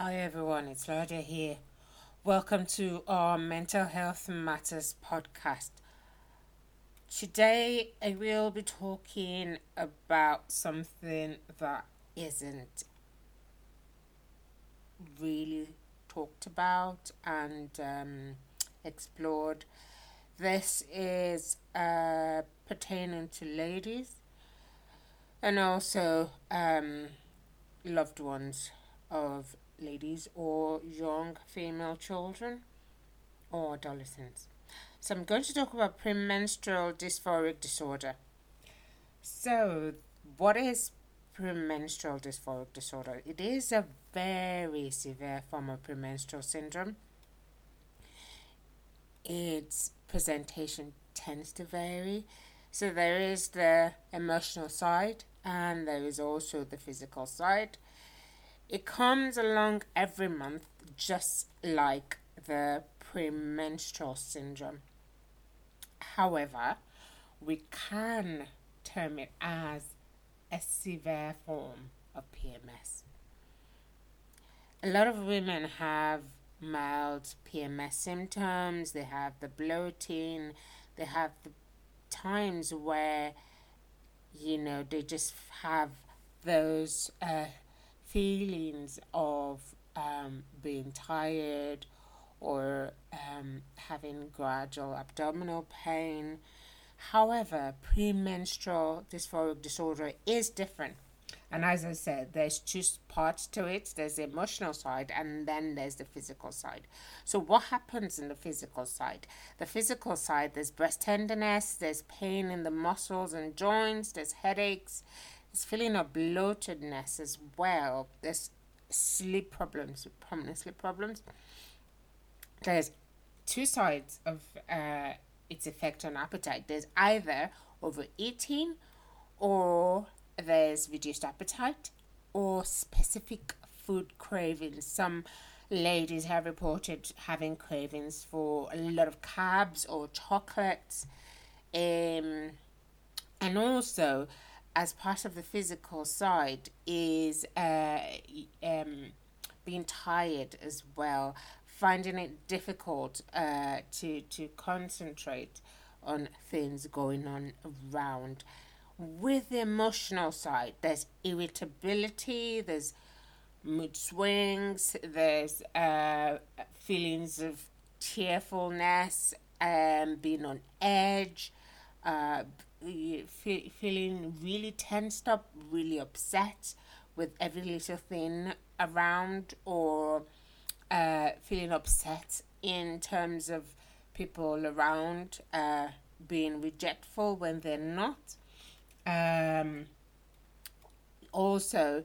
Hi everyone, it's Claudia here. Welcome to our Mental Health Matters podcast. Today I will be talking about something that isn't really talked about and um, explored. This is uh, pertaining to ladies and also um, loved ones of ladies or young female children or adolescents. So I'm going to talk about premenstrual dysphoric disorder. So, what is premenstrual dysphoric disorder? It is a very severe form of premenstrual syndrome. Its presentation tends to vary. So, there is the emotional side and there is also the physical side. It comes along every month, just like the premenstrual syndrome. However, we can term it as a severe form of PMS. A lot of women have mild PMS symptoms, they have the bloating, they have the times where, you know, they just have those uh, feelings of um, being tired or um, having gradual abdominal pain. However, premenstrual dysphoric disorder is different. And as I said, there's two parts to it there's the emotional side, and then there's the physical side. So, what happens in the physical side? The physical side, there's breast tenderness, there's pain in the muscles and joints, there's headaches, this feeling of bloatedness as well. There's sleep problems, prominent sleep problems. There's two sides of uh, its effect on appetite. There's either overeating, or there's reduced appetite, or specific food cravings. Some ladies have reported having cravings for a lot of carbs or chocolates. Um, and also as part of the physical side is uh, um, being tired as well, finding it difficult uh, to to concentrate on things going on around. With the emotional side, there's irritability, there's mood swings, there's uh, feelings of tearfulness, um, being on edge, uh, feeling really tensed up, really upset with every little thing around, or uh, feeling upset in terms of people around uh, being rejectful when they're not. Um, also,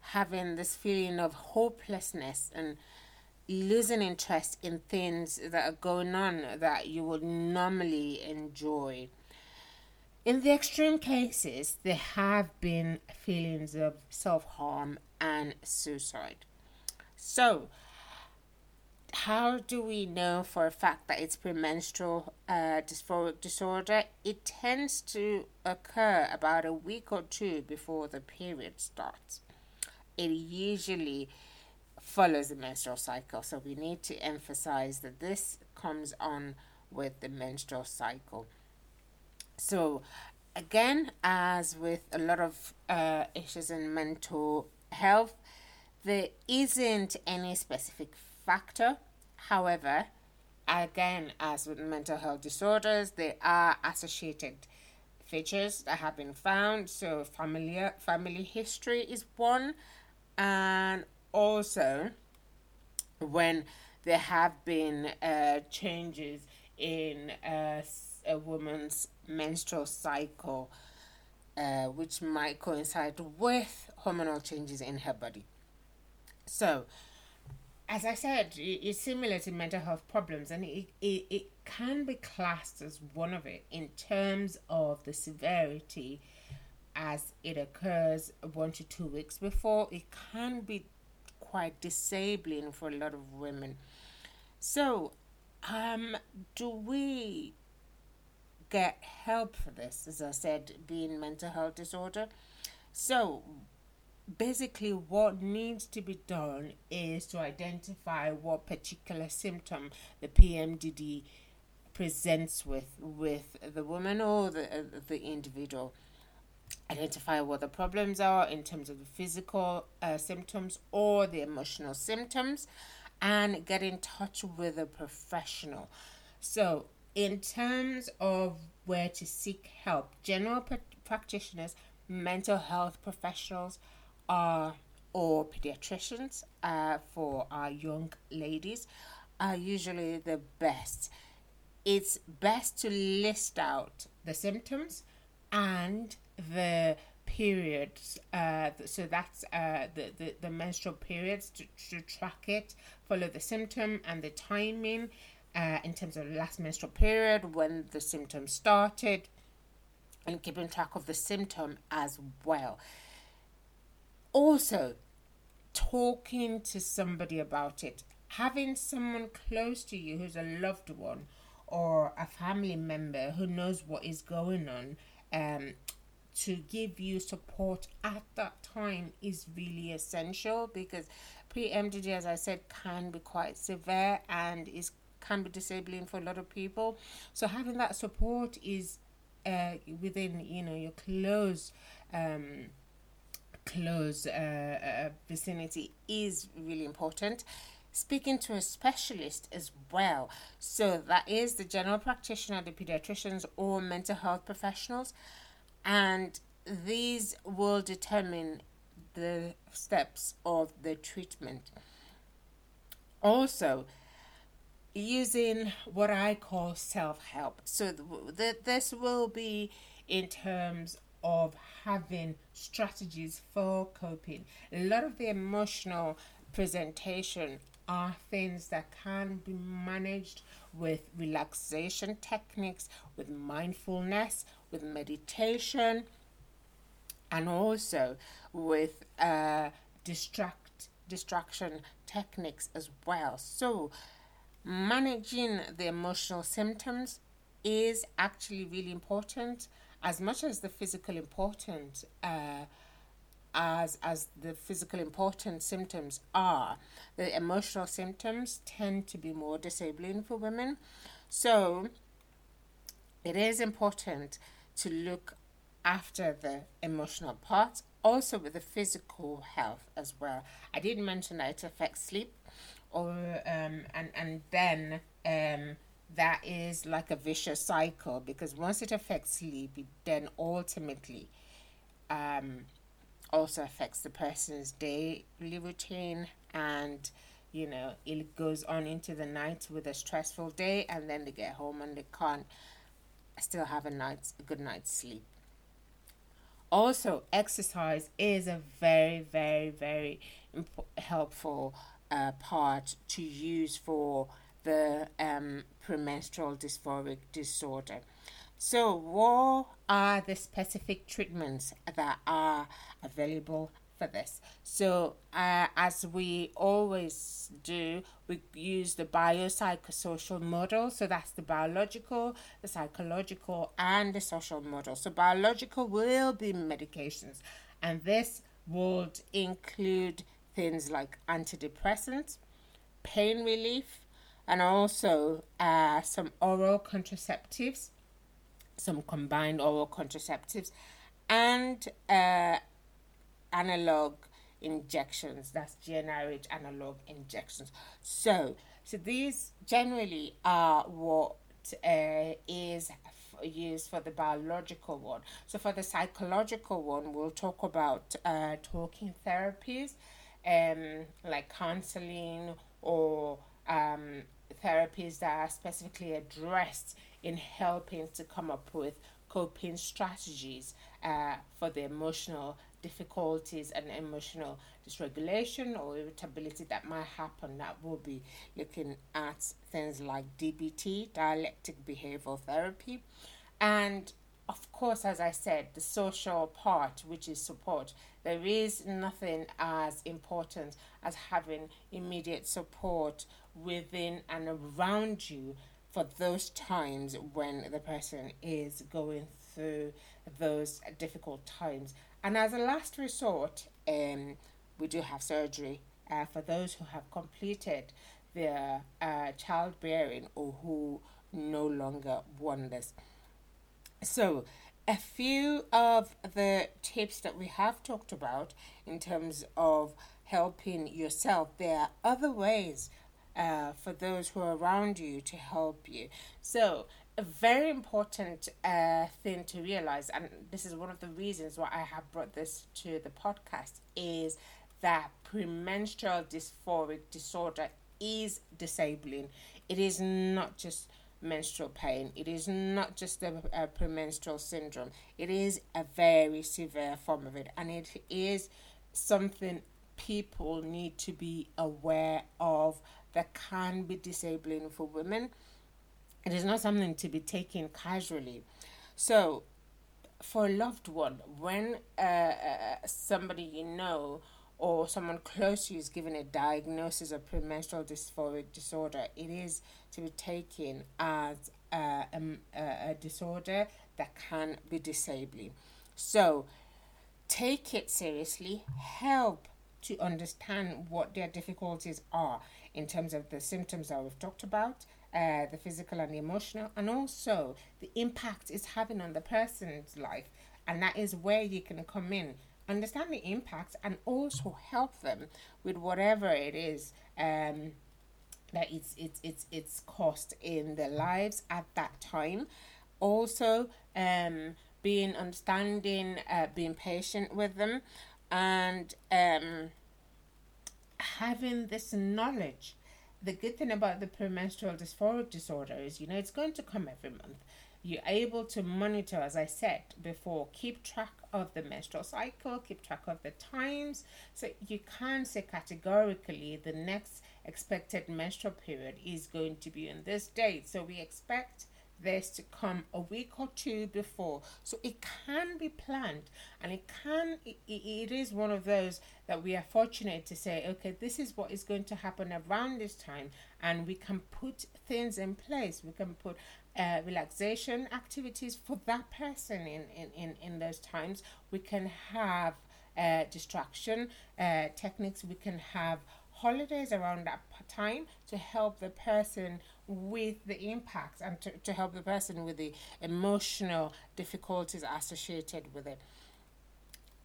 having this feeling of hopelessness and losing interest in things that are going on that you would normally enjoy. In the extreme cases, there have been feelings of self harm and suicide. So, how do we know for a fact that it's premenstrual uh, dysphoric disorder? It tends to occur about a week or two before the period starts. It usually follows the menstrual cycle, so we need to emphasize that this comes on with the menstrual cycle. So, again, as with a lot of uh, issues in mental health, there isn't any specific factor. However, again, as with mental health disorders, there are associated features that have been found. So, familiar family history is one, and also when there have been uh, changes in uh, a woman's menstrual cycle, uh, which might coincide with hormonal changes in her body. So, as I said, it's similar to mental health problems, and it, it, it can be classed as one of it in terms of the severity as it occurs one to two weeks before. It can be quite disabling for a lot of women. So, um, do we get help for this, as I said, being mental health disorder. So, basically what needs to be done is to identify what particular symptom the PMDD presents with with the woman or the uh, the individual identify what the problems are in terms of the physical uh, symptoms or the emotional symptoms and get in touch with a professional so in terms of where to seek help general pr- practitioners mental health professionals are or pediatricians uh, for our young ladies are usually the best. It's best to list out the symptoms and the periods uh, so that's uh, the, the, the menstrual periods to, to track it follow the symptom and the timing uh, in terms of the last menstrual period when the symptoms started and keeping track of the symptom as well. Also talking to somebody about it having someone close to you who's a loved one or a family member who knows what is going on um, to give you support at that time is really essential because pre-MDD, as I said, can be quite severe and is can be disabling for a lot of people. So having that support is uh, within you know your close um, close uh, uh, vicinity is really important speaking to a specialist as well. So that is the general practitioner, the pediatricians, or mental health professionals, and these will determine the steps of the treatment. Also, using what I call self help. So, th- this will be in terms of having strategies for coping. A lot of the emotional presentation are things that can be managed with relaxation techniques, with mindfulness, with meditation, and also with uh, distract distraction techniques as well. So, managing the emotional symptoms is actually really important as much as the physical important. Uh, as as the physical important symptoms are. The emotional symptoms tend to be more disabling for women. So it is important to look after the emotional part also with the physical health as well. I did mention that it affects sleep or um and and then um that is like a vicious cycle because once it affects sleep it then ultimately um also affects the person's daily routine and you know it goes on into the night with a stressful day and then they get home and they can't still have a night's a good night's sleep. Also exercise is a very very very imp- helpful uh, part to use for the um, premenstrual dysphoric disorder so, what are the specific treatments that are available for this? So, uh, as we always do, we use the biopsychosocial model. So, that's the biological, the psychological, and the social model. So, biological will be medications, and this would include things like antidepressants, pain relief, and also uh, some oral contraceptives some combined oral contraceptives, and uh, analog injections. That's GnRH analog injections. So, so these generally are what uh, is used for the biological one. So for the psychological one, we'll talk about uh, talking therapies, um, like counseling or um, therapies that are specifically addressed in helping to come up with coping strategies uh, for the emotional difficulties and emotional dysregulation or irritability that might happen that will be looking at things like DBT, dialectic behavioral therapy, and of course, as I said, the social part, which is support. There is nothing as important as having immediate support within and around you for those times when the person is going through those difficult times. And as a last resort, um, we do have surgery uh, for those who have completed their uh, childbearing or who no longer want this. So, a few of the tips that we have talked about in terms of helping yourself, there are other ways uh, for those who are around you to help you. So, a very important uh, thing to realize, and this is one of the reasons why I have brought this to the podcast, is that premenstrual dysphoric disorder is disabling. It is not just menstrual pain. It is not just a, a premenstrual syndrome. It is a very severe form of it, and it is something people need to be aware of that can be disabling for women. It is not something to be taken casually. So, for a loved one, when uh, uh somebody you know or someone close to you is given a diagnosis of premenstrual dysphoric disorder, it is to be taken as a, a, a disorder that can be disabling. So take it seriously, help to understand what their difficulties are in terms of the symptoms that we've talked about, uh, the physical and the emotional, and also the impact it's having on the person's life. And that is where you can come in understand the impacts and also help them with whatever it is um, that it's it's it's it's cost in their lives at that time. Also, um, being understanding, uh, being patient with them, and um, having this knowledge. The good thing about the premenstrual dysphoric disorder is, you know, it's going to come every month. You're able to monitor, as I said before, keep track of the menstrual cycle, keep track of the times. So you can't say categorically the next expected menstrual period is going to be in this date. So we expect this to come a week or two before so it can be planned and it can it, it is one of those that we are fortunate to say okay this is what is going to happen around this time and we can put things in place we can put uh, relaxation activities for that person in, in, in, in those times. We can have uh, distraction uh, techniques. We can have holidays around that time to help the person with the impacts and to, to help the person with the emotional difficulties associated with it.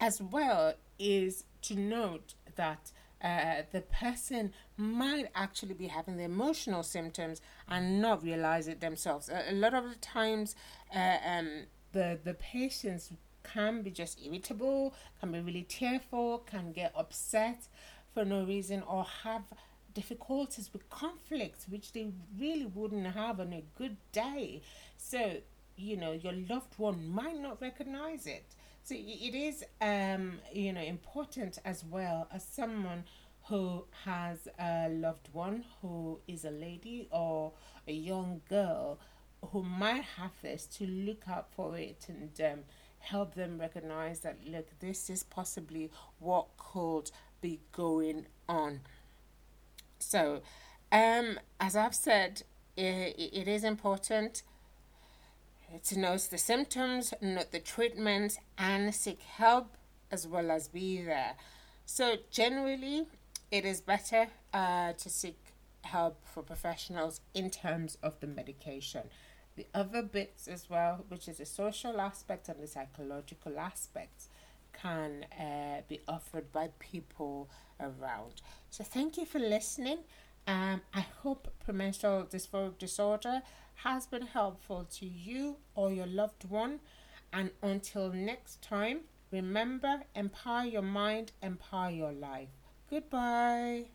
As well is to note that uh, the person might actually be having the emotional symptoms and not realize it themselves. A, a lot of the times, uh, um, the the patients can be just irritable, can be really tearful, can get upset for no reason, or have difficulties with conflicts which they really wouldn't have on a good day. So you know your loved one might not recognize it so it is, um, you know, important as well as someone who has a loved one who is a lady or a young girl who might have this to look out for it and um, help them recognize that look this is possibly what could be going on. So um as i've said it, it is important to know the symptoms, note the treatments, and seek help as well as be there. So, generally, it is better uh, to seek help for professionals in terms of the medication. The other bits as well, which is the social aspect and the psychological aspects, can uh, be offered by people around. So, thank you for listening. Um, I hope premenstrual dysphoric disorder has been helpful to you or your loved one. And until next time, remember empower your mind, empower your life. Goodbye.